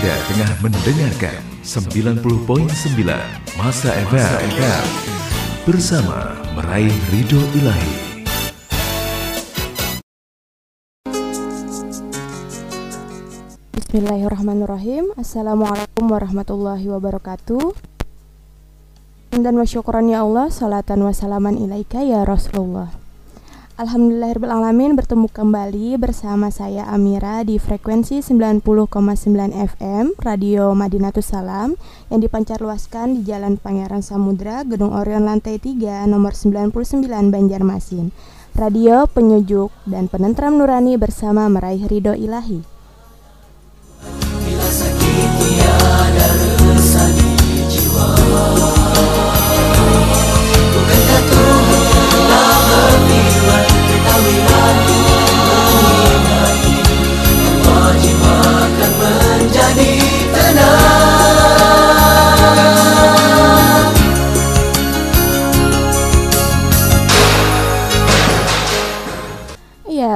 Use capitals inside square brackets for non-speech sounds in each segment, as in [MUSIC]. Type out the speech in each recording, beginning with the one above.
Anda tengah mendengarkan 90.9 Masa FM bersama meraih ridho ilahi. Bismillahirrahmanirrahim. Assalamualaikum warahmatullahi wabarakatuh. Dan wa syukuran ya Allah Salatan wa salaman ilaika ya Rasulullah Alhamdulillahirrahmanirrahim bertemu kembali bersama saya Amira di frekuensi 90,9 FM Radio Madinatus Salam yang dipancar luaskan di Jalan Pangeran Samudra, Gedung Orion Lantai 3, nomor 99 Banjarmasin. Radio penyejuk dan penentram nurani bersama meraih ridho ilahi. Bila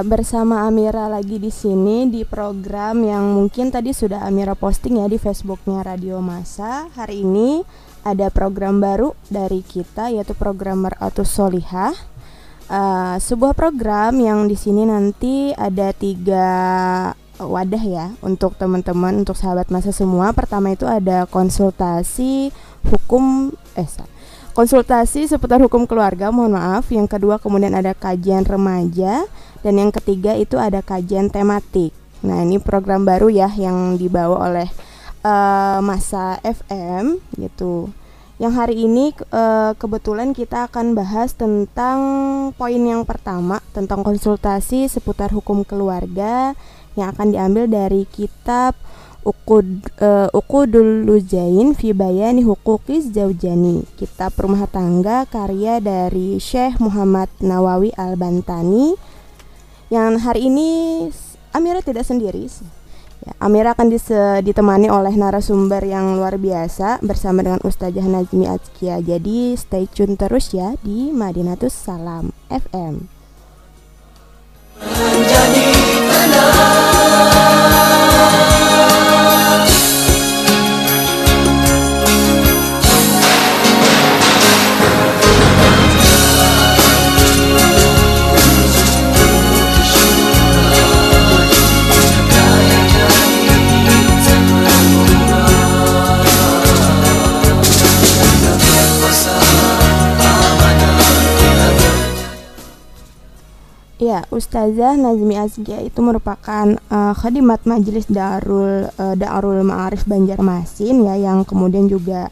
bersama Amira lagi di sini di program yang mungkin tadi sudah Amira posting ya di Facebooknya Radio Masa. Hari ini ada program baru dari kita yaitu program Meratus Solihah uh, sebuah program yang di sini nanti ada tiga wadah ya untuk teman-teman untuk sahabat masa semua. Pertama itu ada konsultasi hukum eh konsultasi seputar hukum keluarga, mohon maaf. Yang kedua kemudian ada kajian remaja dan yang ketiga itu ada kajian tematik. Nah, ini program baru ya yang dibawa oleh uh, Masa FM gitu. Yang hari ini e, kebetulan kita akan bahas tentang poin yang pertama tentang konsultasi seputar hukum keluarga yang akan diambil dari kitab Uqud uh, Uqudul Luzain fi bayani huquqiz zaujani. Kitab rumah tangga karya dari Syekh Muhammad Nawawi Al-Bantani. Yang hari ini Amira tidak sendiri Ya, Amira akan ditemani oleh narasumber yang luar biasa bersama dengan Ustazah Nazmi Azkia. Jadi stay tune terus ya di Madinatus Salam FM. Menjadi Ya, Ustazah Nazmi Azkia itu merupakan uh, khadimat Majelis Darul uh, Darul Ma'arif Banjarmasin ya yang kemudian juga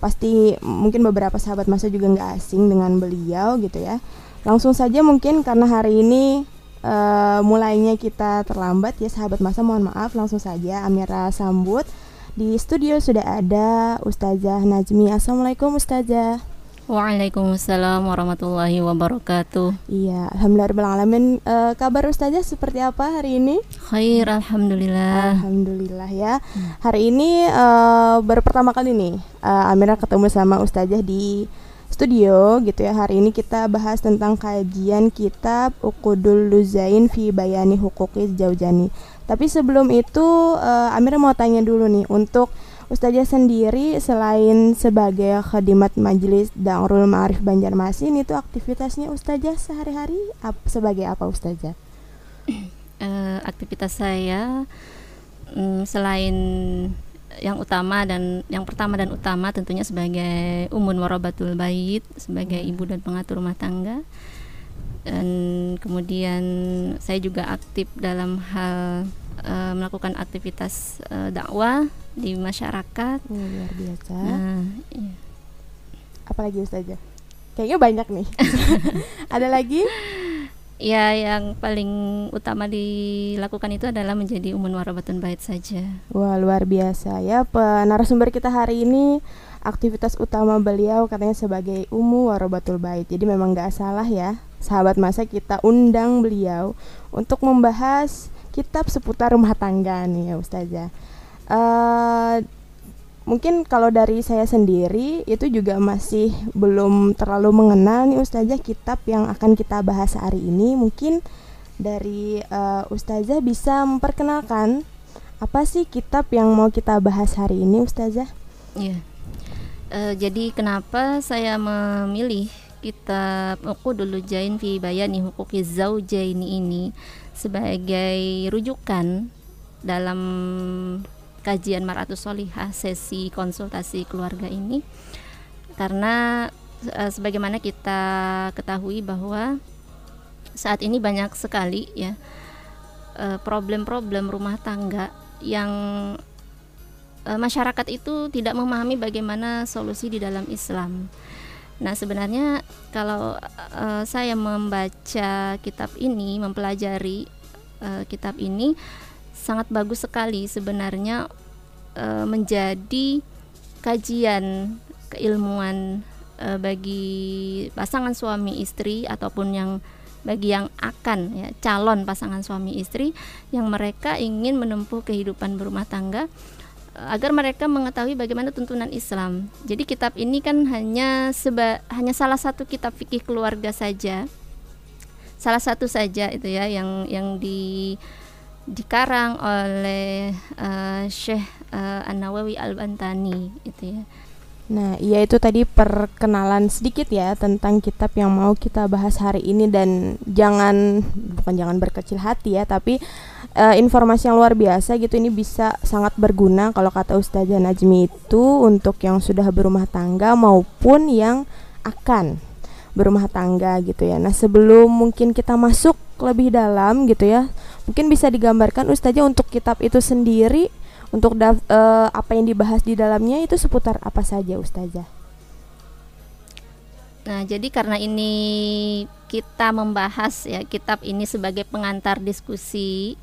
pasti mungkin beberapa sahabat masa juga nggak asing dengan beliau gitu ya. Langsung saja mungkin karena hari ini uh, mulainya kita terlambat ya sahabat masa mohon maaf langsung saja Amira sambut di studio sudah ada Ustazah Nazmi. Assalamualaikum Ustazah. Waalaikumsalam warahmatullahi wabarakatuh. Iya, alhamdulillah uh, kabar Ustazah seperti apa hari ini? Khair, alhamdulillah. Alhamdulillah ya. Hmm. Hari ini uh, baru pertama kali nih uh, Amira ketemu sama Ustazah di studio gitu ya. Hari ini kita bahas tentang kajian kitab Uqudul Luzain fi Bayani Huquqi Zaujani. Tapi sebelum itu uh, Amira mau tanya dulu nih untuk Ustazah sendiri selain sebagai khadimat majelis Darul Ma'arif Banjarmasin itu aktivitasnya Ustazah sehari-hari ap sebagai apa Ustazah? Uh, [CLEARS THROAT] aktivitas saya um, selain yang utama dan yang pertama dan utama tentunya sebagai umun warabatul bait sebagai hmm. ibu dan pengatur rumah tangga dan kemudian saya juga aktif dalam hal uh, melakukan aktivitas uh, dakwah di masyarakat. Oh, luar biasa. Nah, iya. Apalagi Ustazah? Kayaknya banyak nih. [LAUGHS] Ada lagi? Ya, yang paling utama dilakukan itu adalah menjadi umun warabatun bait saja. Wah, luar biasa ya. Narasumber kita hari ini aktivitas utama beliau katanya sebagai umu warabatul bait. Jadi memang gak salah ya, sahabat masa kita undang beliau untuk membahas kitab seputar rumah tangga nih ya Ustazah. Uh, mungkin kalau dari saya sendiri itu juga masih belum terlalu mengenal nih Ustazah kitab yang akan kita bahas hari ini. Mungkin dari uh, Ustazah bisa memperkenalkan apa sih kitab yang mau kita bahas hari ini Ustazah? Iya. Uh, jadi kenapa saya memilih kitab dulu Jain fi Bayani Hukuki Zaujaini ini sebagai rujukan dalam kajian Maratus Solihah sesi konsultasi keluarga ini karena uh, sebagaimana kita ketahui bahwa saat ini banyak sekali ya problem-problem uh, rumah tangga yang e, masyarakat itu tidak memahami bagaimana solusi di dalam Islam. Nah, sebenarnya kalau e, saya membaca kitab ini, mempelajari e, kitab ini sangat bagus sekali sebenarnya e, menjadi kajian keilmuan e, bagi pasangan suami istri ataupun yang bagi yang akan ya calon pasangan suami istri yang mereka ingin menempuh kehidupan berumah tangga eh, agar mereka mengetahui bagaimana tuntunan Islam. Jadi kitab ini kan hanya seba, hanya salah satu kitab fikih keluarga saja. Salah satu saja itu ya yang yang di dikarang oleh uh, Syekh uh, An-Nawawi Al-Bantani itu ya. Nah, iya itu tadi perkenalan sedikit ya tentang kitab yang mau kita bahas hari ini dan jangan bukan jangan berkecil hati ya, tapi uh, informasi yang luar biasa gitu ini bisa sangat berguna kalau kata Ustazah Najmi itu untuk yang sudah berumah tangga maupun yang akan berumah tangga gitu ya. Nah, sebelum mungkin kita masuk lebih dalam gitu ya, mungkin bisa digambarkan Ustazah untuk kitab itu sendiri untuk uh, apa yang dibahas di dalamnya itu seputar apa saja Ustazah? Nah, jadi karena ini kita membahas ya kitab ini sebagai pengantar diskusi.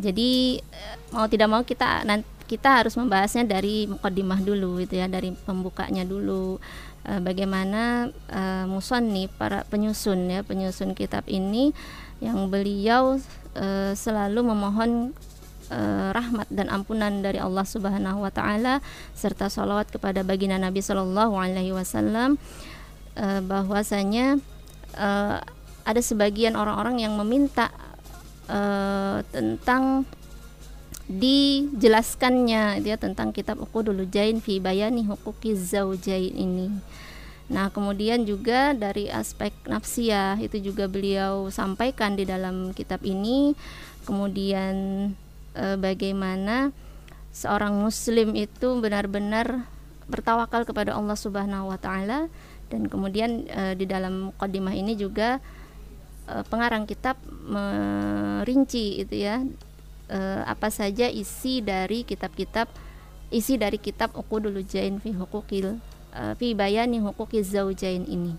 Jadi eh, mau tidak mau kita kita harus membahasnya dari mukadimah dulu gitu ya, dari pembukanya dulu. E, bagaimana e, nih para penyusun ya, penyusun kitab ini yang beliau e, selalu memohon uh, rahmat dan ampunan dari Allah Subhanahu wa taala serta salawat kepada baginda Nabi Shallallahu alaihi wasallam uh, bahwasanya uh, ada sebagian orang-orang yang meminta uh, tentang dijelaskannya dia tentang kitab Uqudul Jain fi bayani hukuki zaujain ini. Nah, kemudian juga dari aspek nafsiyah itu juga beliau sampaikan di dalam kitab ini. Kemudian e, bagaimana seorang muslim itu benar-benar bertawakal kepada Allah Subhanahu wa taala dan kemudian e, di dalam mukadimah ini juga e, pengarang kitab merinci itu ya e, apa saja isi dari kitab-kitab isi dari kitab Uqudul Jain fi Huquqil e, fi bayani huquqiz zaujain ini.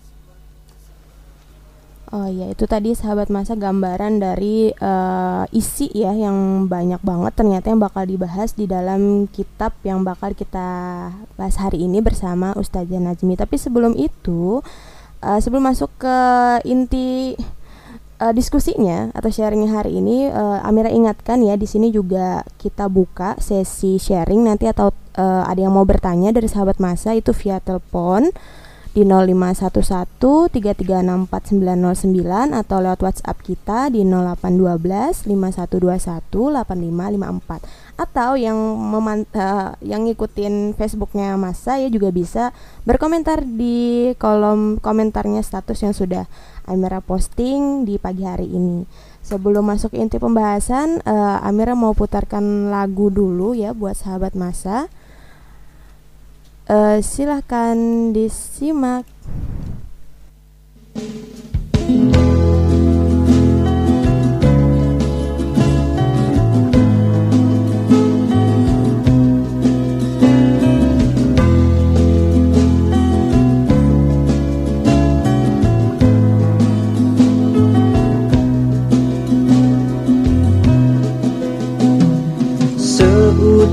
Oh ya itu tadi sahabat masa gambaran dari uh, isi ya yang banyak banget ternyata yang bakal dibahas di dalam kitab yang bakal kita bahas hari ini bersama Ustazah Najmi. Tapi sebelum itu, uh, sebelum masuk ke inti uh, diskusinya atau sharingnya hari ini, uh, Amira ingatkan ya di sini juga kita buka sesi sharing nanti atau uh, ada yang mau bertanya dari sahabat masa itu via telepon di 0511 3364909 atau lewat WhatsApp kita di 0812 5121 8554 atau yang memant uh, yang ngikutin Facebooknya Masa ya juga bisa berkomentar di kolom komentarnya status yang sudah Amira posting di pagi hari ini. Sebelum masuk inti pembahasan, uh, Amira mau putarkan lagu dulu ya buat sahabat Masa uh, silahkan disimak.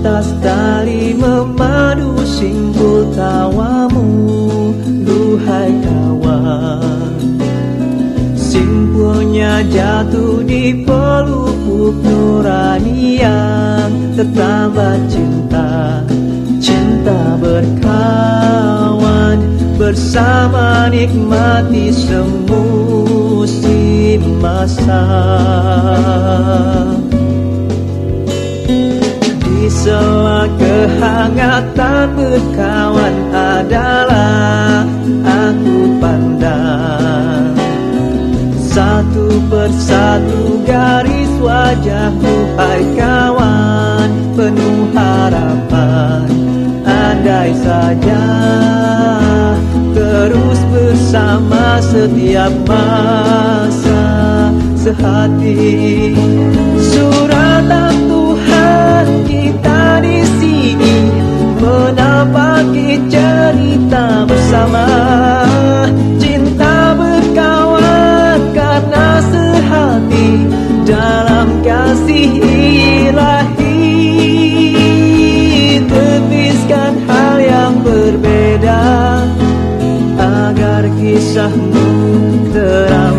Seutas tali memadu simpul tawamu Duhai kawan. Simpulnya jatuh di pelupuk nurani yang Tertambah cinta Cinta berkawan. Bersama nikmati semusim masa dan berkawan adalah aku pandang. Satu persatu garis wajahmu hai kawan Penuh harapan. Andai saja Terus bersama setiap masa Sehati. Suratan Tuhan bersama. Cinta berkawan karena sehati Dalam kasih ilahi. Tepiskan hal yang berbeda Agar kisahmu teramat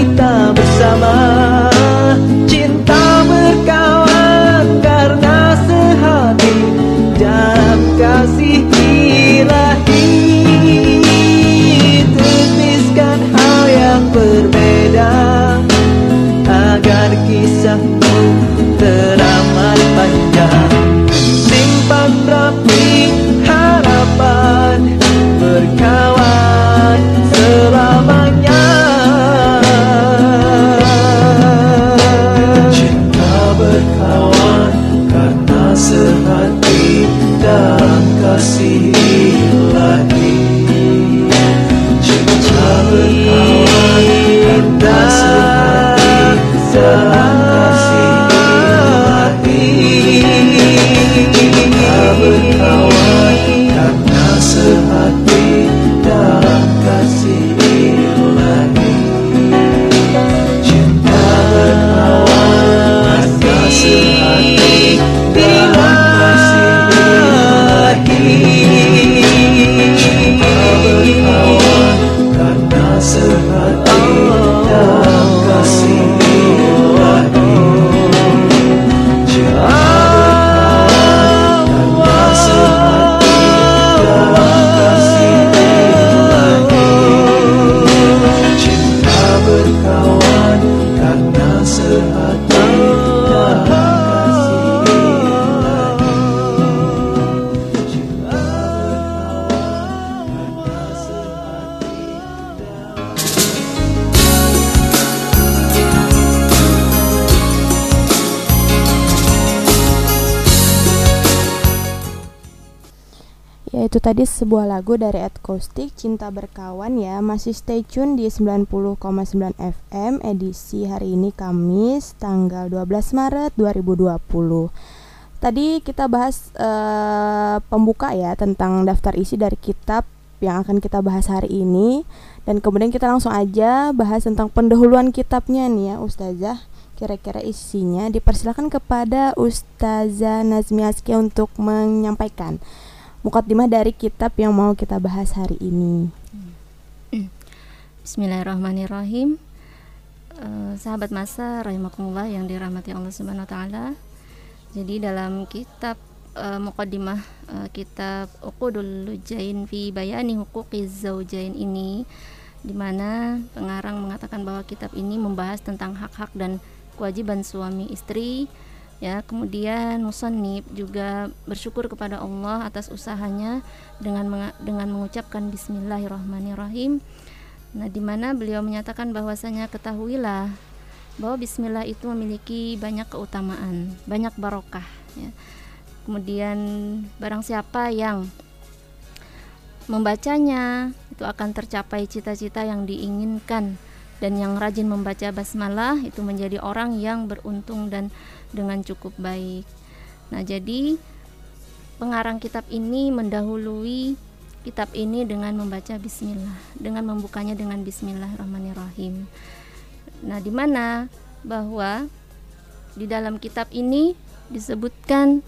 cerita bersama tadi sebuah lagu dari Ed Caustic Cinta Berkawan ya. Masih stay tune di 90,9 FM edisi hari ini Kamis tanggal 12 Maret 2020 Tadi kita bahas eh, pembuka ya tentang daftar isi dari kitab yang akan kita bahas hari ini. Dan kemudian kita langsung aja bahas tentang pendahuluan kitabnya nih ya Ustazah. Kira-kira isinya dipersilakan kepada Ustazah Nazmi Aski untuk menyampaikan Mukaddimah dari kitab yang mau kita bahas hari ini. Bismillahirrahmanirrahim. Eh, sahabat masa rahimakumullah yang dirahmati Allah Subhanahu wa taala. Jadi dalam kitab uh, muqaddimah uh, kitab Uqudul Lujain fi Bayani Huquqiz Zaujain ini di mana pengarang mengatakan bahwa kitab ini membahas tentang hak-hak dan kewajiban suami istri ya kemudian musannif juga bersyukur kepada Allah atas usahanya dengan dengan mengucapkan Bismillahirrahmanirrahim. Nah di mana beliau menyatakan bahwasanya ketahuilah bahwa Bismillah itu memiliki banyak keutamaan banyak barokah ya. Kemudian barang siapa yang membacanya itu akan tercapai cita-cita yang diinginkan dan yang rajin membaca basmalah itu menjadi orang yang beruntung dan dengan cukup baik. Nah, jadi pengarang kitab ini mendahului kitab ini dengan membaca bismillah, dengan membukanya dengan bismillahirrahmanirrahim. Nah, di mana bahwa di dalam kitab ini disebutkan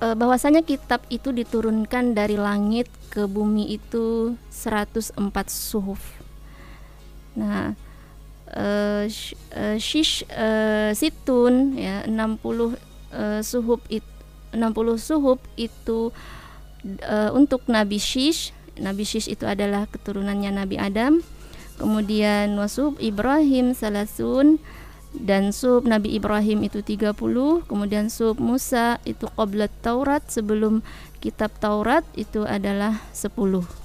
e, bahwasanya kitab itu diturunkan dari langit ke bumi itu 104 suhuf. Nah, uh, shish uh, situn ya 60 uh, suhuf it, 60 suhuf itu uh, untuk Nabi Shish. Nabi Shish itu adalah keturunannya Nabi Adam. Kemudian wasub Ibrahim salasun dan sub Nabi Ibrahim itu 30 kemudian sub Musa itu qablat Taurat sebelum kitab Taurat itu adalah 10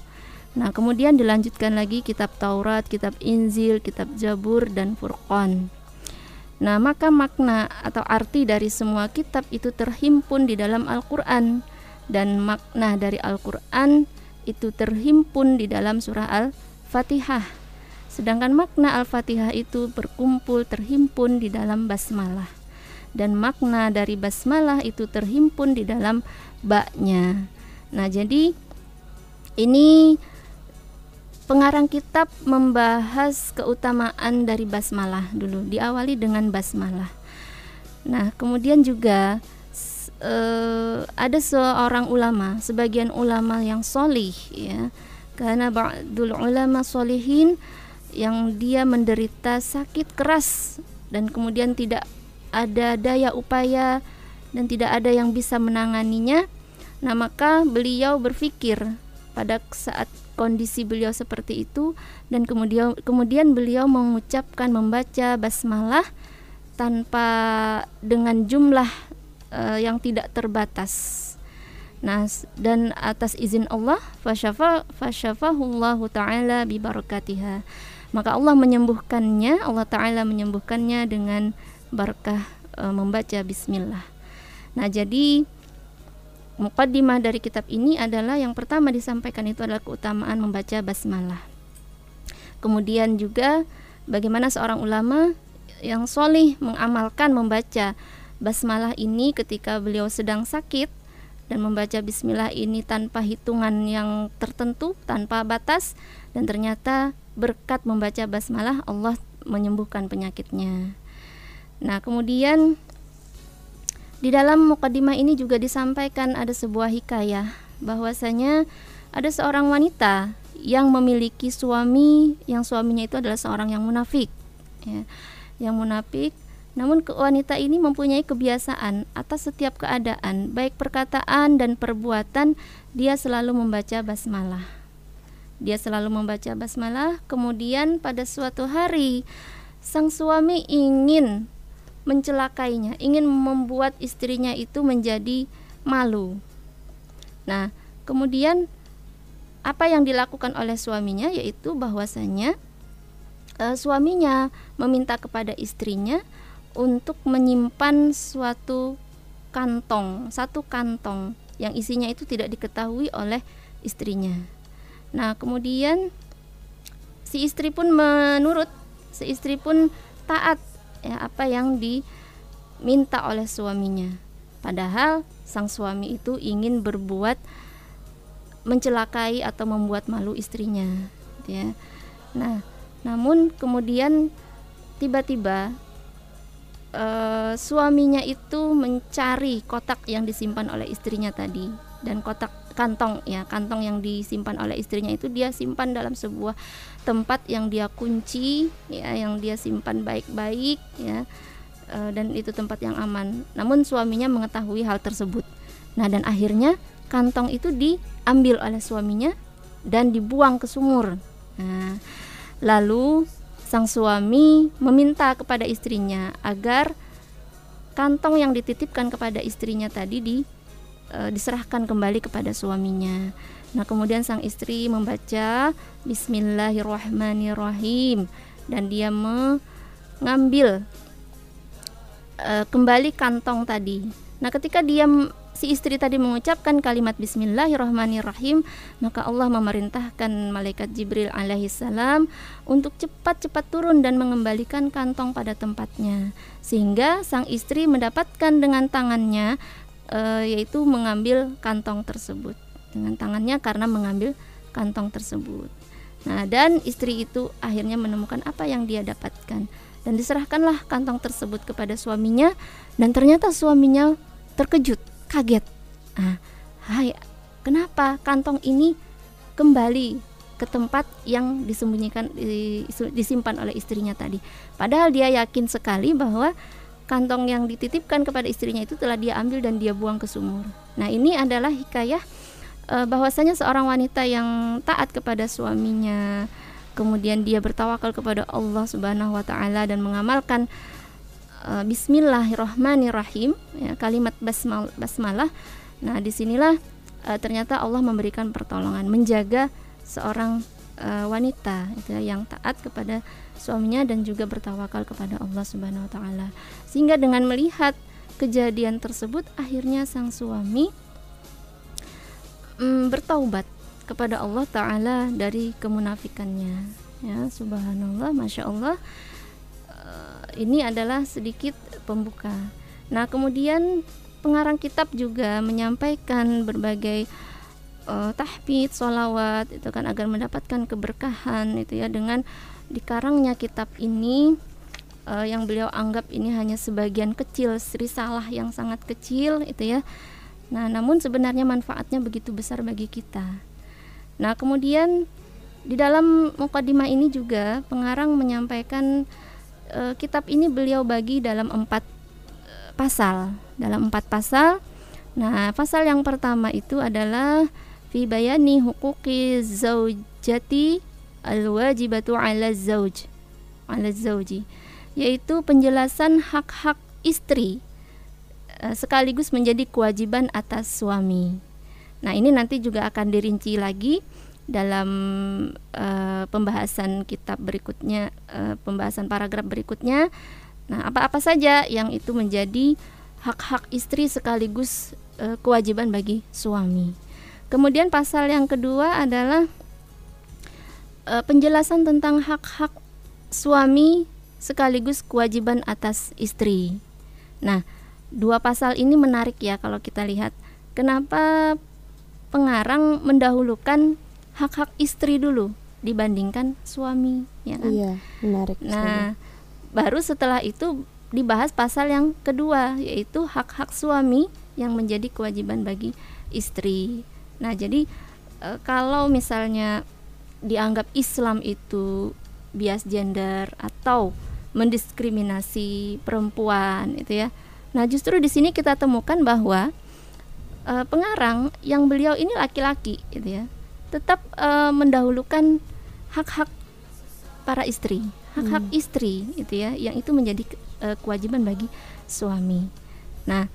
nah kemudian dilanjutkan lagi kitab Taurat kitab Injil kitab Jabur dan Furqan nah maka makna atau arti dari semua kitab itu terhimpun di dalam Al-Quran dan makna dari Al-Quran itu terhimpun di dalam surah Al-Fatihah Sedangkan makna Al-Fatihah itu berkumpul terhimpun di dalam basmalah. Dan makna dari basmalah itu terhimpun di dalam baknya. Nah, jadi ini pengarang kitab membahas keutamaan dari basmalah dulu. Diawali dengan basmalah. Nah, kemudian juga uh, ada seorang ulama, sebagian ulama yang solih ya. Karena ba'dul ulama solihin yang dia menderita sakit keras dan kemudian tidak ada daya upaya dan tidak ada yang bisa menanganinya. Nah, maka beliau berpikir pada saat kondisi beliau seperti itu. Dan kemudian kemudian beliau mengucapkan membaca basmalah tanpa dengan jumlah uh, yang tidak terbatas. Nah, dan atas izin Allah fasyafa fasyafahullahu taala bi barakatiha maka Allah menyembuhkannya Allah taala menyembuhkannya dengan berkah e, membaca bismillah. Nah jadi mukaddimah dari kitab ini adalah yang pertama disampaikan itu adalah keutamaan membaca basmalah kemudian juga bagaimana seorang ulama yang solih mengamalkan membaca basmalah ini ketika beliau sedang sakit dan membaca bismillah ini tanpa hitungan yang tertentu, tanpa batas dan ternyata berkat membaca basmalah Allah menyembuhkan penyakitnya. Nah, kemudian di dalam mukadimah ini juga disampaikan ada sebuah hikayah bahwasanya ada seorang wanita yang memiliki suami yang suaminya itu adalah seorang yang munafik ya. Yang munafik namun wanita ini mempunyai kebiasaan atas setiap keadaan baik perkataan dan perbuatan dia selalu membaca basmalah dia selalu membaca basmalah, kemudian pada suatu hari sang suami ingin mencelakainya, ingin membuat istrinya itu menjadi malu. Nah, kemudian apa yang dilakukan oleh suaminya yaitu bahwasanya e, suaminya meminta kepada istrinya untuk menyimpan suatu kantong, satu kantong yang isinya itu tidak diketahui oleh istrinya. Nah, kemudian si istri pun menurut, si istri pun taat ya apa yang diminta oleh suaminya. Padahal sang suami itu ingin berbuat mencelakai atau membuat malu istrinya, gitu ya. Nah, namun kemudian tiba-tiba uh, suaminya itu mencari kotak yang disimpan oleh istrinya tadi dan kotak kantong ya kantong yang disimpan oleh istrinya itu dia simpan dalam sebuah tempat yang dia kunci ya yang dia simpan baik-baik ya eh, dan itu tempat yang aman. Namun suaminya mengetahui hal tersebut. Nah, dan akhirnya kantong itu diambil oleh suaminya dan dibuang ke sumur. Nah, lalu sang suami meminta kepada istrinya agar kantong yang dititipkan kepada istrinya tadi di e, diserahkan kembali kepada suaminya. Nah, kemudian sang istri membaca Bismillahirrahmanirrahim dan dia mengambil e, kembali kantong tadi. Nah, ketika dia si istri tadi mengucapkan kalimat Bismillahirrahmanirrahim, maka Allah memerintahkan malaikat Jibril alaihissalam untuk cepat-cepat turun dan mengembalikan kantong pada tempatnya, sehingga sang istri mendapatkan dengan tangannya e, yaitu mengambil kantong tersebut dengan tangannya karena mengambil kantong tersebut. Nah, dan istri itu akhirnya menemukan apa yang dia dapatkan dan diserahkanlah kantong tersebut kepada suaminya dan ternyata suaminya terkejut kaget. Ah, hai, kenapa kantong ini kembali ke tempat yang disembunyikan disimpan oleh istrinya tadi. Padahal dia yakin sekali bahwa kantong yang dititipkan kepada istrinya itu telah dia ambil dan dia buang ke sumur. Nah, ini adalah hikayah e, bahwasanya seorang wanita yang taat kepada suaminya, kemudian dia bertawakal kepada Allah Subhanahu wa taala dan mengamalkan uh, Bismillahirrahmanirrahim ya, kalimat basmal, basmalah nah di sinilah uh, ternyata Allah memberikan pertolongan menjaga seorang uh, wanita itu ya, yang taat kepada suaminya dan juga bertawakal kepada Allah Subhanahu wa taala. Sehingga dengan melihat kejadian tersebut akhirnya sang suami um, bertaubat kepada Allah taala dari kemunafikannya. Ya subhanallah masya Allah. Ini adalah sedikit pembuka. Nah, kemudian pengarang kitab juga menyampaikan berbagai uh, tahmid, solawat itu kan agar mendapatkan keberkahan itu ya dengan dikarangnya kitab ini uh, yang beliau anggap ini hanya sebagian kecil risalah yang sangat kecil itu ya. Nah, namun sebenarnya manfaatnya begitu besar bagi kita. Nah, kemudian di dalam mukadimah ini juga pengarang menyampaikan e, kitab ini beliau bagi dalam empat e, pasal. Dalam empat pasal. Nah, pasal yang pertama itu adalah fi huquqi zaujati al-wajibatu yaitu penjelasan hak-hak istri e, sekaligus menjadi kewajiban atas suami. Nah, ini nanti juga akan dirinci lagi dalam uh, pembahasan kitab berikutnya, uh, pembahasan paragraf berikutnya. Nah, apa-apa saja yang itu menjadi hak-hak istri sekaligus uh, kewajiban bagi suami. Kemudian pasal yang kedua adalah uh, penjelasan tentang hak-hak suami sekaligus kewajiban atas istri. Nah, dua pasal ini menarik ya kalau kita lihat. Kenapa pengarang mendahulukan hak-hak istri dulu dibandingkan suami ya kan iya menarik nah sekali. baru setelah itu dibahas pasal yang kedua yaitu hak-hak suami yang menjadi kewajiban bagi istri nah jadi e, kalau misalnya dianggap Islam itu bias gender atau mendiskriminasi perempuan itu ya nah justru di sini kita temukan bahwa e, pengarang yang beliau ini laki-laki gitu ya tetap uh, mendahulukan hak-hak para istri, hak-hak hmm. istri itu ya, yang itu menjadi uh, kewajiban bagi suami. Nah,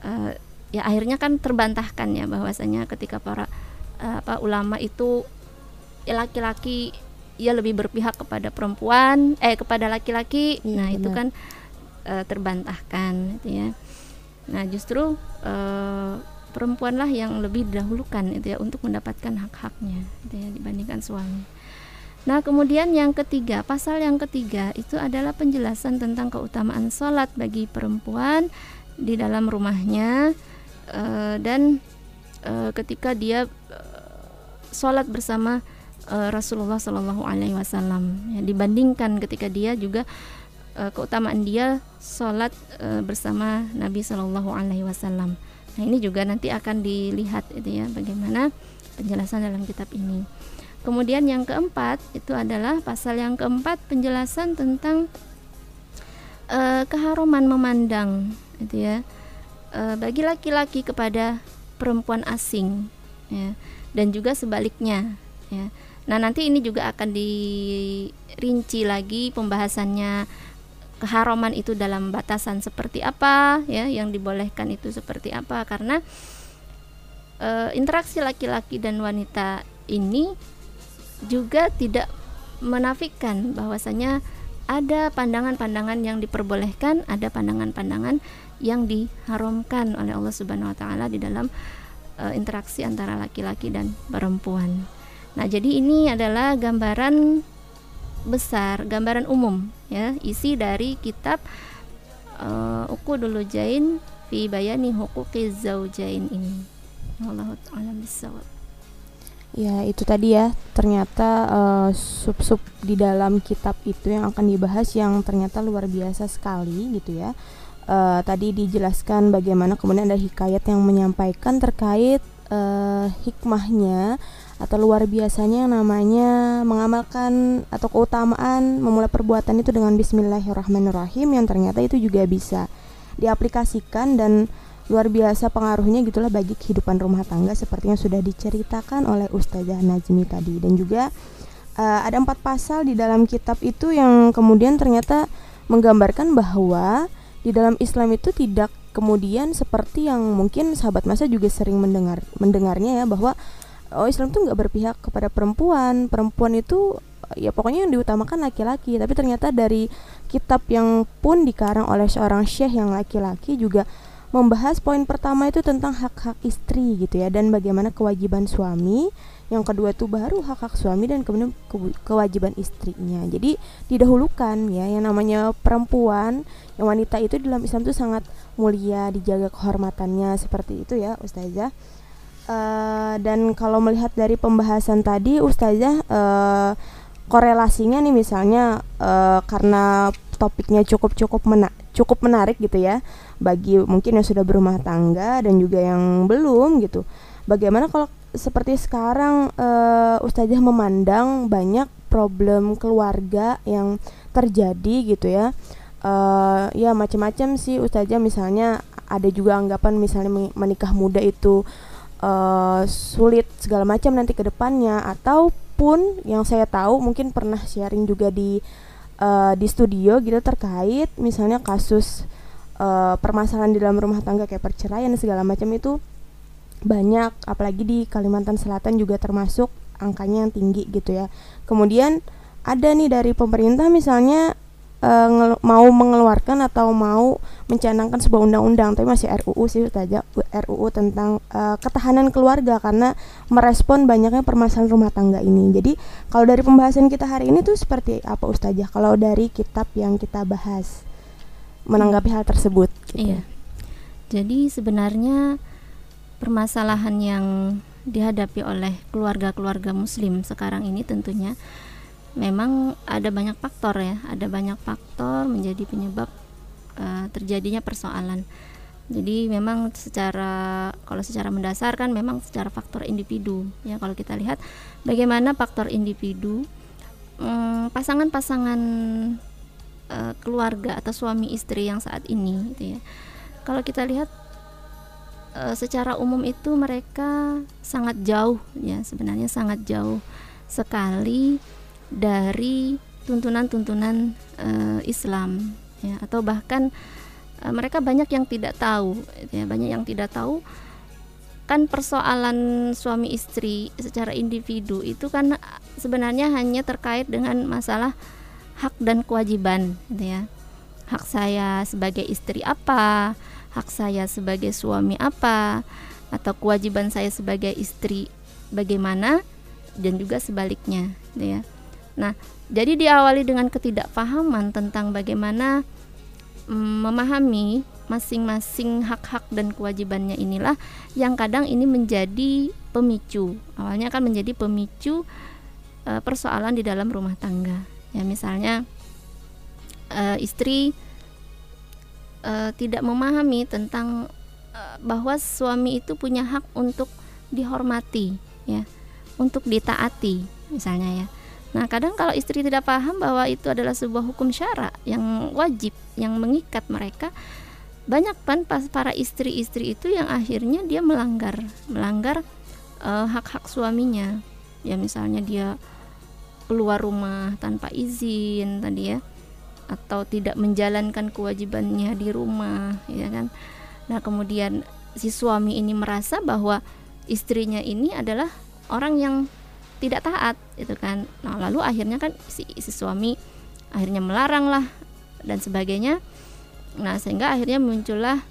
uh, ya akhirnya kan terbantahkan ya bahwasanya ketika para uh, apa ulama itu laki-laki ya lebih berpihak kepada perempuan, eh kepada laki-laki. Ya, nah, benar. itu kan uh, terbantahkan gitu ya. Nah, justru uh, perempuanlah yang lebih didahulukan itu ya untuk mendapatkan hak-haknya gitu ya dibandingkan suami. Nah, kemudian yang ketiga, pasal yang ketiga itu adalah penjelasan tentang keutamaan sholat bagi perempuan di dalam rumahnya e, dan e, ketika dia e, sholat bersama e, Rasulullah Shallallahu Alaihi Wasallam ya, dibandingkan ketika dia juga e, keutamaan dia sholat e, bersama Nabi Shallallahu Alaihi Wasallam. Nah, ini juga nanti akan dilihat itu ya bagaimana penjelasan dalam kitab ini. Kemudian yang keempat itu adalah pasal yang keempat penjelasan tentang eh, keharuman memandang gitu ya eh, bagi laki-laki kepada perempuan asing ya dan juga sebaliknya ya nah nanti ini juga akan dirinci lagi pembahasannya keharuman itu dalam batasan seperti apa ya yang dibolehkan itu seperti apa karena eh, interaksi laki-laki dan wanita ini juga tidak menafikan bahwasanya ada pandangan-pandangan yang diperbolehkan, ada pandangan-pandangan yang diharamkan oleh Allah Subhanahu wa taala di dalam uh, interaksi antara laki-laki dan perempuan. Nah, jadi ini adalah gambaran besar, gambaran umum ya, isi dari kitab uh, Uqudul Jain fi bayani huquqi zaujain ini. Wallahu a'lam. Ya, itu tadi ya. Ternyata eh, sub-sub di dalam kitab itu yang akan dibahas yang ternyata luar biasa sekali gitu ya. Eh, tadi dijelaskan bagaimana kemudian ada hikayat yang menyampaikan terkait eh, hikmahnya atau luar biasanya yang namanya mengamalkan atau keutamaan memulai perbuatan itu dengan bismillahirrahmanirrahim yang ternyata itu juga bisa diaplikasikan dan luar biasa pengaruhnya gitulah bagi kehidupan rumah tangga seperti yang sudah diceritakan oleh Ustazah Najmi tadi. Dan juga uh, ada empat pasal di dalam kitab itu yang kemudian ternyata menggambarkan bahwa di dalam Islam itu tidak kemudian seperti yang mungkin sahabat masa juga sering mendengar mendengarnya ya bahwa oh Islam tuh nggak berpihak kepada perempuan. Perempuan itu ya pokoknya yang diutamakan laki-laki. Tapi ternyata dari kitab yang pun dikarang oleh seorang syekh yang laki-laki juga membahas poin pertama itu tentang hak-hak istri gitu ya dan bagaimana kewajiban suami. Yang kedua itu baru hak-hak suami dan kemudian ke kewajiban istrinya. Jadi didahulukan ya yang namanya perempuan yang wanita itu dalam Islam itu sangat mulia dijaga kehormatannya seperti itu ya Ustazah uh, dan kalau melihat dari pembahasan tadi Ustazah uh, korelasinya nih misalnya uh, karena topiknya cukup cukup mena cukup menarik gitu ya bagi mungkin yang sudah berumah tangga dan juga yang belum gitu. Bagaimana kalau seperti sekarang uh, Ustazah memandang banyak problem keluarga yang terjadi gitu ya. Uh, ya macam-macam sih Ustazah misalnya ada juga anggapan misalnya menikah muda itu uh, sulit segala macam nanti ke depannya. Ataupun yang saya tahu mungkin pernah sharing juga di uh, di studio gitu terkait misalnya kasus uh, permasalahan di dalam rumah tangga kayak perceraian segala macam itu banyak. Apalagi di Kalimantan Selatan juga termasuk angkanya yang tinggi gitu ya. Kemudian ada nih dari pemerintah misalnya uh, mau mengeluarkan atau mau mencanangkan sebuah undang-undang tapi masih RUU sih saja RUU tentang uh, ketahanan keluarga karena merespon banyaknya permasalahan rumah tangga ini jadi kalau dari pembahasan kita hari ini tuh seperti apa Ustazah kalau dari kitab yang kita bahas menanggapi hal tersebut. Gitu. Iya. Jadi sebenarnya permasalahan yang dihadapi oleh keluarga-keluarga Muslim sekarang ini tentunya memang ada banyak faktor ya, ada banyak faktor menjadi penyebab uh, terjadinya persoalan. Jadi memang secara kalau secara mendasar kan memang secara faktor individu ya kalau kita lihat bagaimana faktor individu hmm, pasangan-pasangan uh, keluarga atau suami istri yang saat ini gitu ya. Kalau kita lihat uh, secara umum itu mereka sangat jauh ya, sebenarnya sangat jauh sekali dari tuntunan-tuntunan uh, Islam ya. Atau bahkan uh, mereka banyak yang tidak tahu ya, banyak yang tidak tahu kan persoalan suami istri secara individu itu kan sebenarnya hanya terkait dengan masalah hak dan kewajiban gitu ya. Hak saya sebagai istri apa hak saya sebagai suami apa atau kewajiban saya sebagai istri bagaimana dan juga sebaliknya gitu ya nah jadi diawali dengan ketidakpahaman tentang bagaimana mm, memahami masing-masing hak-hak dan kewajibannya inilah yang kadang ini menjadi pemicu. Awalnya akan menjadi pemicu e, persoalan di dalam rumah tangga. Ya misalnya uh, istri uh, tidak memahami tentang uh, bahwa suami itu punya hak untuk dihormati ya untuk ditaati misalnya ya Nah, kadang kalau istri tidak paham bahwa itu adalah sebuah hukum syara yang wajib, yang mengikat mereka, banyak kan pas para istri-istri itu yang akhirnya dia melanggar, melanggar eh, hak-hak suaminya. Ya misalnya dia keluar rumah tanpa izin tadi ya, atau tidak menjalankan kewajibannya di rumah, ya kan. Nah, kemudian si suami ini merasa bahwa istrinya ini adalah orang yang tidak taat itu kan. Nah lalu akhirnya kan si, si suami akhirnya melarang lah dan sebagainya. Nah sehingga akhirnya muncullah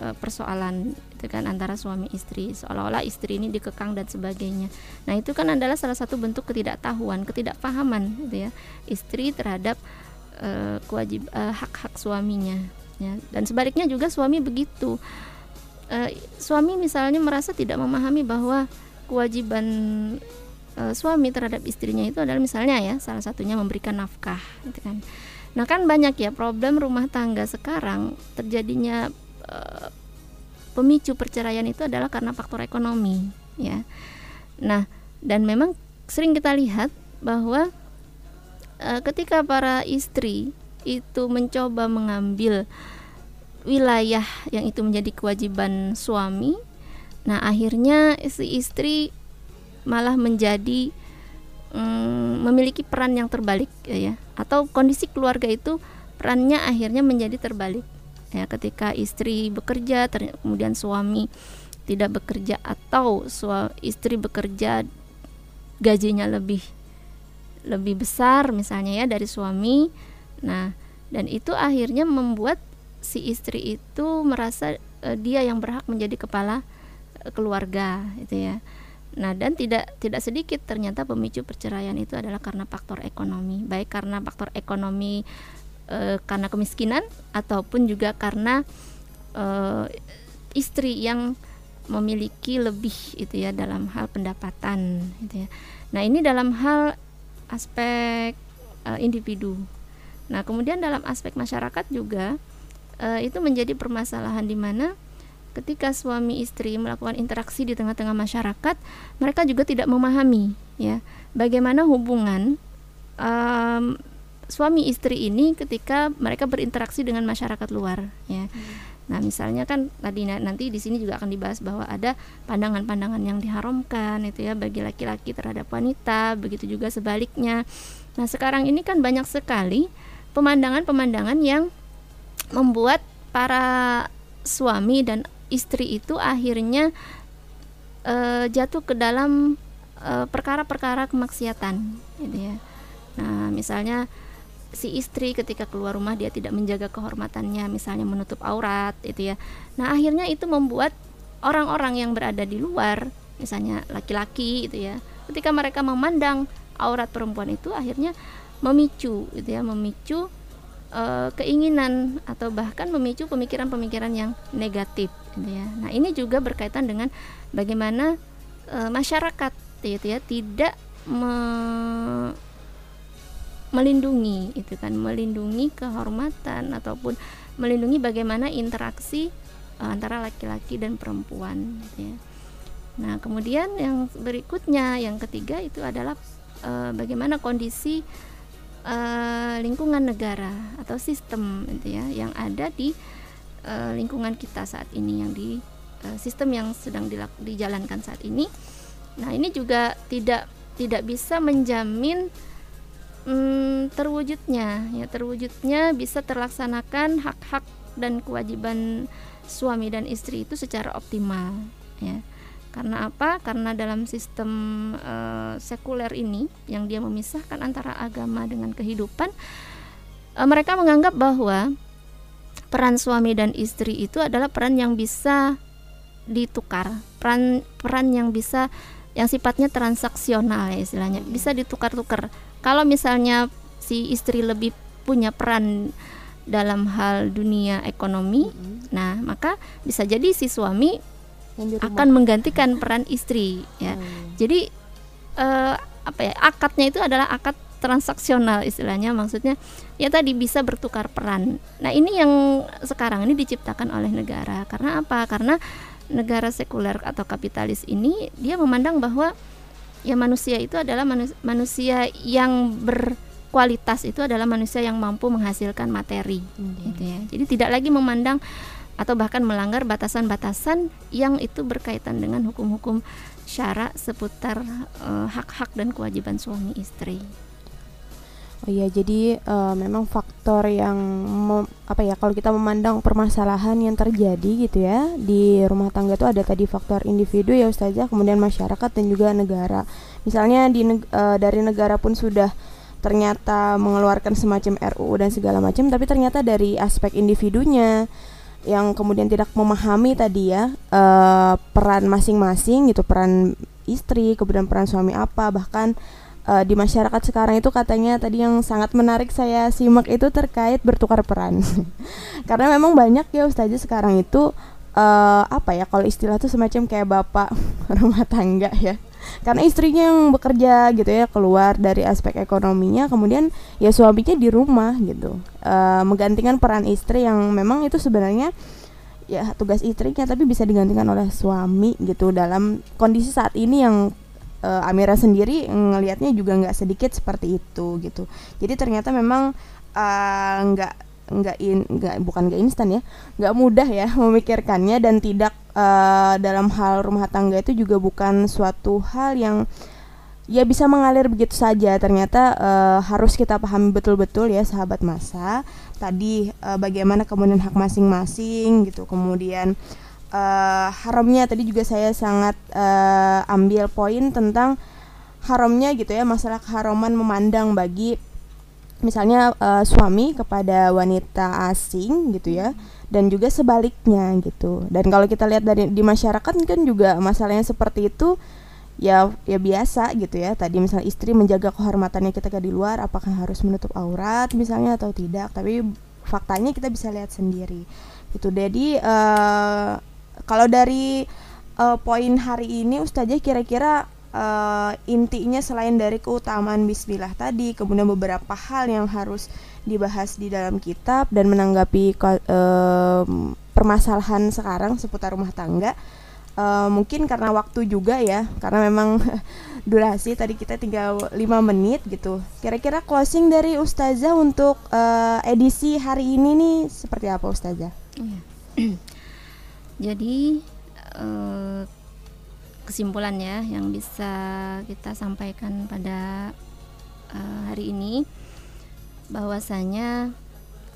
e, persoalan itu kan antara suami istri seolah-olah istri ini dikekang dan sebagainya. Nah itu kan adalah salah satu bentuk ketidaktahuan ketidakpahaman gitu ya istri terhadap e, kewajib e, hak-hak suaminya ya. Dan sebaliknya juga suami begitu. E, suami misalnya merasa tidak memahami bahwa kewajiban e, suami terhadap istrinya itu adalah misalnya ya salah satunya memberikan nafkah gitu kan. Nah kan banyak ya problem rumah tangga sekarang terjadinya e, pemicu perceraian itu adalah karena faktor ekonomi ya. Nah dan memang sering kita lihat bahwa e, ketika para istri itu mencoba mengambil wilayah yang itu menjadi kewajiban suami nah akhirnya si istri malah menjadi mm, memiliki peran yang terbalik ya, ya. Atau kondisi keluarga itu perannya akhirnya menjadi terbalik ya. Ketika istri bekerja kemudian suami tidak bekerja atau suami istri bekerja gajinya lebih lebih besar misalnya ya dari suami. Nah dan itu akhirnya membuat si istri itu merasa uh, dia yang berhak menjadi kepala uh, keluarga itu ya Nah, dan tidak tidak sedikit ternyata pemicu perceraian itu adalah karena faktor ekonomi, baik karena faktor ekonomi e, karena kemiskinan ataupun juga karena e, istri yang memiliki lebih itu ya dalam hal pendapatan gitu ya. Nah, ini dalam hal aspek e, individu. Nah, kemudian dalam aspek masyarakat juga e, itu menjadi permasalahan di mana ketika suami istri melakukan interaksi di tengah-tengah masyarakat, mereka juga tidak memahami ya bagaimana hubungan um, suami istri ini ketika mereka berinteraksi dengan masyarakat luar ya. Hmm. Nah, misalnya kan tadi nanti di sini juga akan dibahas bahwa ada pandangan-pandangan yang diharamkan itu ya bagi laki-laki terhadap wanita, begitu juga sebaliknya. Nah, sekarang ini kan banyak sekali pemandangan-pemandangan yang membuat para suami dan istri itu akhirnya uh, jatuh ke dalam perkara perkara-perkara kemaksiatan gitu ya. Nah, misalnya si istri ketika keluar rumah dia tidak menjaga kehormatannya, misalnya menutup aurat itu ya. Nah, akhirnya itu membuat orang-orang yang berada di luar, misalnya laki-laki itu ya, ketika mereka memandang aurat perempuan itu akhirnya memicu gitu ya, memicu uh, keinginan atau bahkan memicu pemikiran-pemikiran yang negatif gitu ya. Nah, ini juga berkaitan dengan bagaimana e, masyarakat gitu ya tidak me melindungi itu kan melindungi kehormatan ataupun melindungi bagaimana interaksi e, antara laki-laki dan perempuan gitu ya. Nah, kemudian yang berikutnya yang ketiga itu adalah e, bagaimana kondisi e, lingkungan negara atau sistem gitu ya yang ada di uh, lingkungan kita saat ini yang di uh, sistem yang sedang dijalankan saat ini. Nah, ini juga tidak tidak bisa menjamin um, terwujudnya ya terwujudnya bisa terlaksanakan hak-hak dan kewajiban suami dan istri itu secara optimal ya. Karena apa? Karena dalam sistem uh, sekuler ini yang dia memisahkan antara agama dengan kehidupan, uh, mereka menganggap bahwa peran suami dan istri itu adalah peran yang bisa ditukar. Peran peran yang bisa yang sifatnya transaksional ya istilahnya. Bisa ditukar-tukar. Kalau misalnya si istri lebih punya peran dalam hal dunia ekonomi mm-hmm. nah maka bisa jadi si suami akan menggantikan peran istri ya. Mm. jadi uh, apa ya akadnya itu adalah akad transaksional istilahnya maksudnya ya tadi bisa bertukar peran. Nah, ini yang sekarang ini diciptakan oleh negara. Karena apa? Karena negara sekuler atau kapitalis ini dia memandang bahwa ya manusia itu adalah manu- manusia yang berkualitas itu adalah manusia yang mampu menghasilkan materi gitu ya. Jadi tidak lagi memandang atau bahkan melanggar batasan-batasan yang itu berkaitan dengan hukum-hukum syara seputar eh, hak-hak dan kewajiban suami istri. Oh iya, jadi eh, memang faktor yang mem- apa ya kalau kita memandang permasalahan yang terjadi gitu ya di rumah tangga itu ada tadi faktor individu ya Ustazah, kemudian masyarakat dan juga negara. Misalnya di neg- eh, dari negara pun sudah ternyata mengeluarkan semacam RUU dan segala macam, tapi ternyata dari aspek individunya yang kemudian tidak memahami tadi ya eh, peran masing-masing gitu, peran istri, kemudian peran suami apa, bahkan eh, di masyarakat sekarang itu katanya tadi yang sangat menarik saya simak itu terkait bertukar peran. [LAUGHS] Karena memang banyak ya ustazah sekarang itu eh, apa ya kalau istilah itu semacam kayak bapak [LAUGHS] rumah tangga ya. Karena istrinya yang bekerja gitu ya keluar dari aspek ekonominya kemudian ya suaminya di rumah gitu. Eh, menggantikan peran istri yang memang itu sebenarnya ya tugas istrinya tapi bisa digantikan oleh suami gitu dalam kondisi saat ini yang eh, Amira sendiri ngelihatnya juga nggak sedikit seperti itu gitu. Jadi ternyata memang eh, nggak nggak in nggak bukan nggak instan ya nggak mudah ya [LAUGHS] memikirkannya dan tidak eh, dalam hal rumah tangga itu juga bukan suatu hal yang ya bisa mengalir begitu saja. Ternyata eh, harus kita pahami betul-betul ya sahabat masa tadi eh, bagaimana kemudian hak masing-masing gitu. Kemudian eh, haramnya. Tadi juga saya sangat eh, ambil poin tentang haramnya gitu ya masalah keharaman memandang bagi misalnya eh, suami kepada wanita asing gitu ya dan juga sebaliknya gitu. Dan kalau kita lihat dari di masyarakat kan juga masalahnya seperti itu ya ya biasa gitu ya. Tadi misalnya istri menjaga kehormatannya ketika di luar apakah harus menutup aurat misalnya atau tidak tapi faktanya kita bisa lihat sendiri. Gitu. Jadi eh, kalau dari eh, poin hari ini Ustazah kira-kira eh, intinya selain dari keutamaan Bismillah tadi kemudian beberapa hal yang harus dibahas di dalam kitab dan menanggapi em, permasalahan sekarang seputar rumah tangga Eh, mungkin karena waktu juga ya karena memang [LAUGHS] durasi tadi kita tinggal 5 menit gitu kira-kira closing dari Ustazah untuk eh, edisi hari ini nih seperti apa Ustazah? Iya. [CLEARS THROAT] Jadi eh, kesimpulannya yang bisa kita sampaikan pada eh, hari ini bahwasanya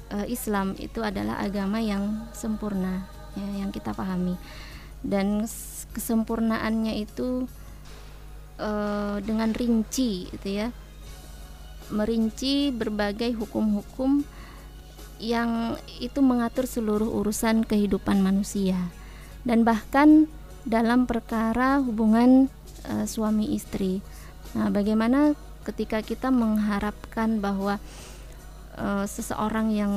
eh, Islam itu adalah agama yang sempurna ya yang kita pahami. Dan kesempurnaannya itu eh, dengan rinci gitu ya. Merinci berbagai hukum-hukum yang itu mengatur seluruh urusan kehidupan manusia dan bahkan dalam perkara hubungan eh, suami istri. Nah, bagaimana ketika kita mengharapkan bahwa eh, seseorang yang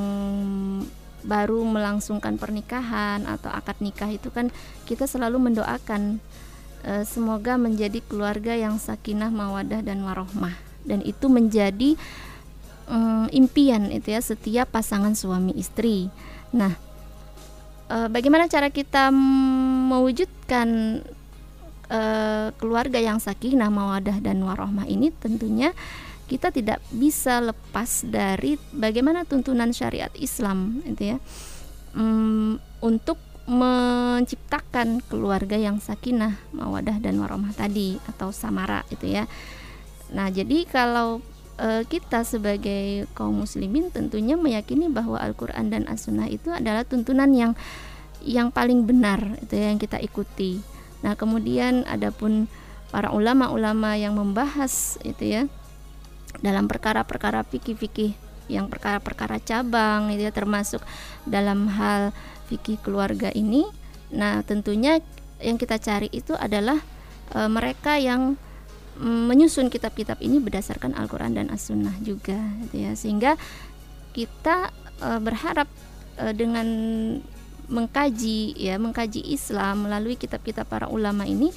baru melangsungkan pernikahan atau akad nikah itu kan kita selalu mendoakan eh, semoga menjadi keluarga yang sakinah, mawadah dan warohmah dan itu menjadi mm, impian itu ya setiap pasangan suami istri. Nah, eh, bagaimana cara kita mewujudkan eh, keluarga yang sakinah, mawadah dan warohmah ini tentunya kita tidak bisa lepas dari bagaimana tuntunan syariat Islam itu ya Mm, untuk menciptakan keluarga yang sakinah, mawadah dan warohmah tadi atau samara itu ya. Nah, jadi kalau eh, kita sebagai kaum muslimin tentunya meyakini bahwa Al-Qur'an dan As-Sunnah itu adalah tuntunan yang yang paling benar itu ya, yang kita ikuti. Nah, kemudian adapun para ulama-ulama yang membahas itu ya dalam perkara-perkara fikih-fikih yang perkara-perkara cabang itu ya termasuk dalam hal fikih keluarga ini. Nah, tentunya yang kita cari itu adalah e, mereka yang menyusun kitab-kitab ini berdasarkan Al-Qur'an dan As-Sunnah juga gitu ya. Sehingga kita e, berharap e, dengan mengkaji ya, mengkaji Islam melalui kitab-kitab para ulama ini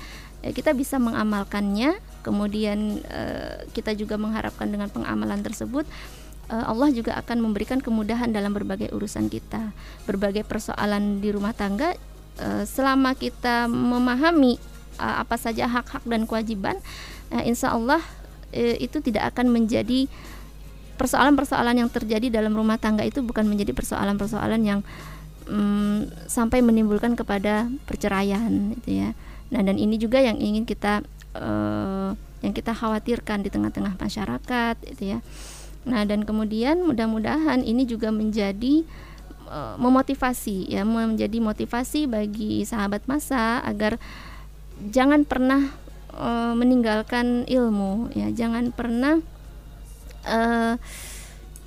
ya kita bisa mengamalkannya. Kemudian e, kita juga mengharapkan dengan pengamalan tersebut eh, Allah juga akan memberikan kemudahan dalam berbagai urusan kita, berbagai persoalan di rumah tangga. eh, selama kita memahami uh, apa saja hak-hak dan kewajiban, uh, insya Allah uh, itu tidak akan menjadi persoalan-persoalan yang terjadi dalam rumah tangga itu bukan menjadi persoalan-persoalan yang um, sampai menimbulkan kepada perceraian, gitu ya. Nah dan ini juga yang ingin kita uh, yang kita khawatirkan di tengah-tengah masyarakat, gitu ya. Nah dan kemudian mudah-mudahan ini juga menjadi memotivasi ya menjadi motivasi bagi sahabat masa agar jangan pernah uh, meninggalkan ilmu ya jangan pernah uh,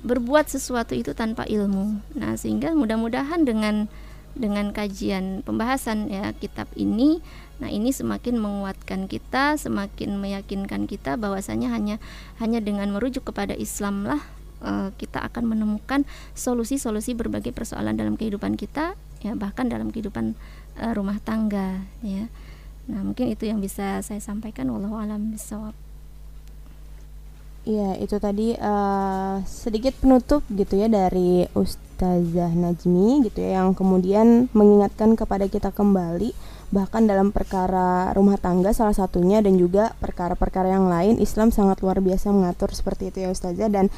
berbuat sesuatu itu tanpa ilmu. Nah, sehingga mudah-mudahan dengan dengan kajian pembahasan ya kitab ini, nah ini semakin menguatkan kita, semakin meyakinkan kita bahwasanya hanya hanya dengan merujuk kepada Islam lah uh, kita akan menemukan solusi-solusi berbagai persoalan dalam kehidupan kita, ya bahkan dalam kehidupan uh, rumah tangga, ya. Nah, mungkin itu yang bisa saya sampaikan. Wallahu alam bisawab. Iya, itu tadi uh, sedikit penutup gitu ya dari Ustazah Najmi gitu ya yang kemudian mengingatkan kepada kita kembali bahkan dalam perkara rumah tangga salah satunya dan juga perkara-perkara yang lain Islam sangat luar biasa mengatur seperti itu ya Ustazah dan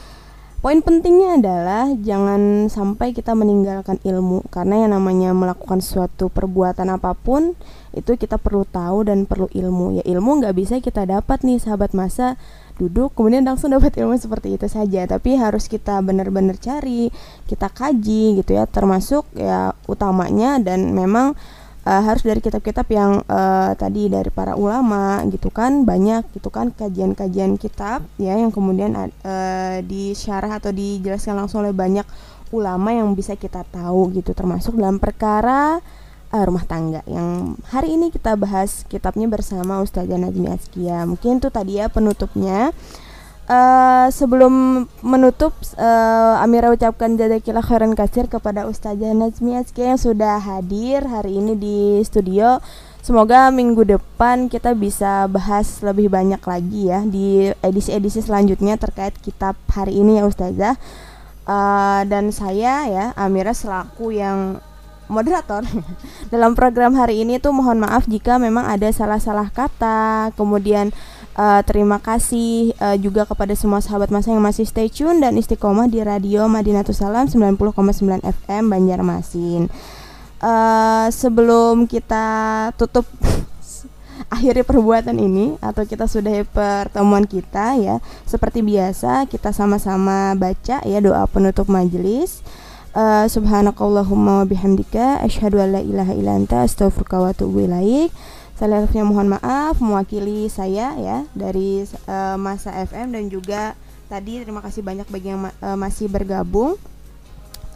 Poin pentingnya adalah jangan sampai kita meninggalkan ilmu karena yang namanya melakukan suatu perbuatan apa pun itu kita perlu tahu dan perlu ilmu. Ya ilmu nggak bisa kita dapat nih sahabat masa duduk kemudian langsung [LAUGHS] dapat ilmu seperti itu saja tapi harus kita benar-benar cari kita kaji gitu ya termasuk ya utamanya dan memang uh, harus dari kitab-kitab yang uh, tadi dari para ulama gitu kan banyak gitu kan kajian-kajian kitab ya yang kemudian uh, disyarah atau dijelaskan langsung oleh banyak ulama yang bisa kita tahu gitu termasuk dalam perkara uh, rumah tangga. Yang hari ini kita bahas kitabnya bersama Ustazah Najmi Askia mungkin itu tadi ya penutupnya Uh, sebelum menutup uh, Amira ucapkan jazakillah khairan kasir kepada Ustazah Najmi Azkia yang sudah hadir hari ini di studio. Semoga minggu depan kita bisa bahas lebih banyak lagi ya di edisi-edisi selanjutnya terkait kitab hari ini ya Ustazah. Uh, dan saya ya Amira selaku yang moderator. [LAUGHS] Dalam program hari ini tuh mohon maaf jika memang ada salah-salah kata, kemudian Uh, terima kasih uh, juga kepada semua sahabat masa yang masih stay tune dan istiqomah di radio Madinatus Salam 90,9 FM Banjarmasin. Uh, sebelum kita tutup [LAUGHS] akhiri perbuatan ini atau kita sudah pertemuan kita ya seperti biasa kita sama-sama baca ya doa penutup majelis uh, subhanakallahumma wa bihamdika asyhadu an la ilaha illa anta astaghfiruka wa atubu ilaik mohon maaf mewakili saya ya dari uh, Masa FM dan juga tadi terima kasih banyak bagi yang ma uh, masih bergabung.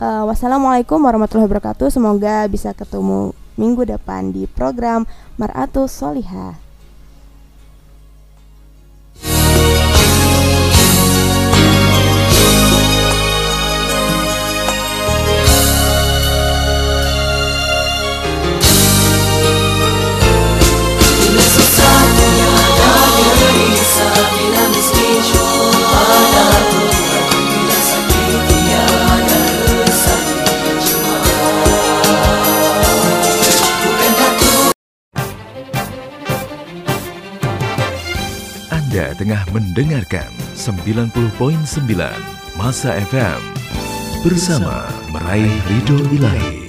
Uh, wassalamualaikum warahmatullahi wabarakatuh. Semoga bisa ketemu minggu depan di program Maratus Solihah. Anda tengah mendengarkan 90.9 Masa FM bersama meraih ridho ilahi.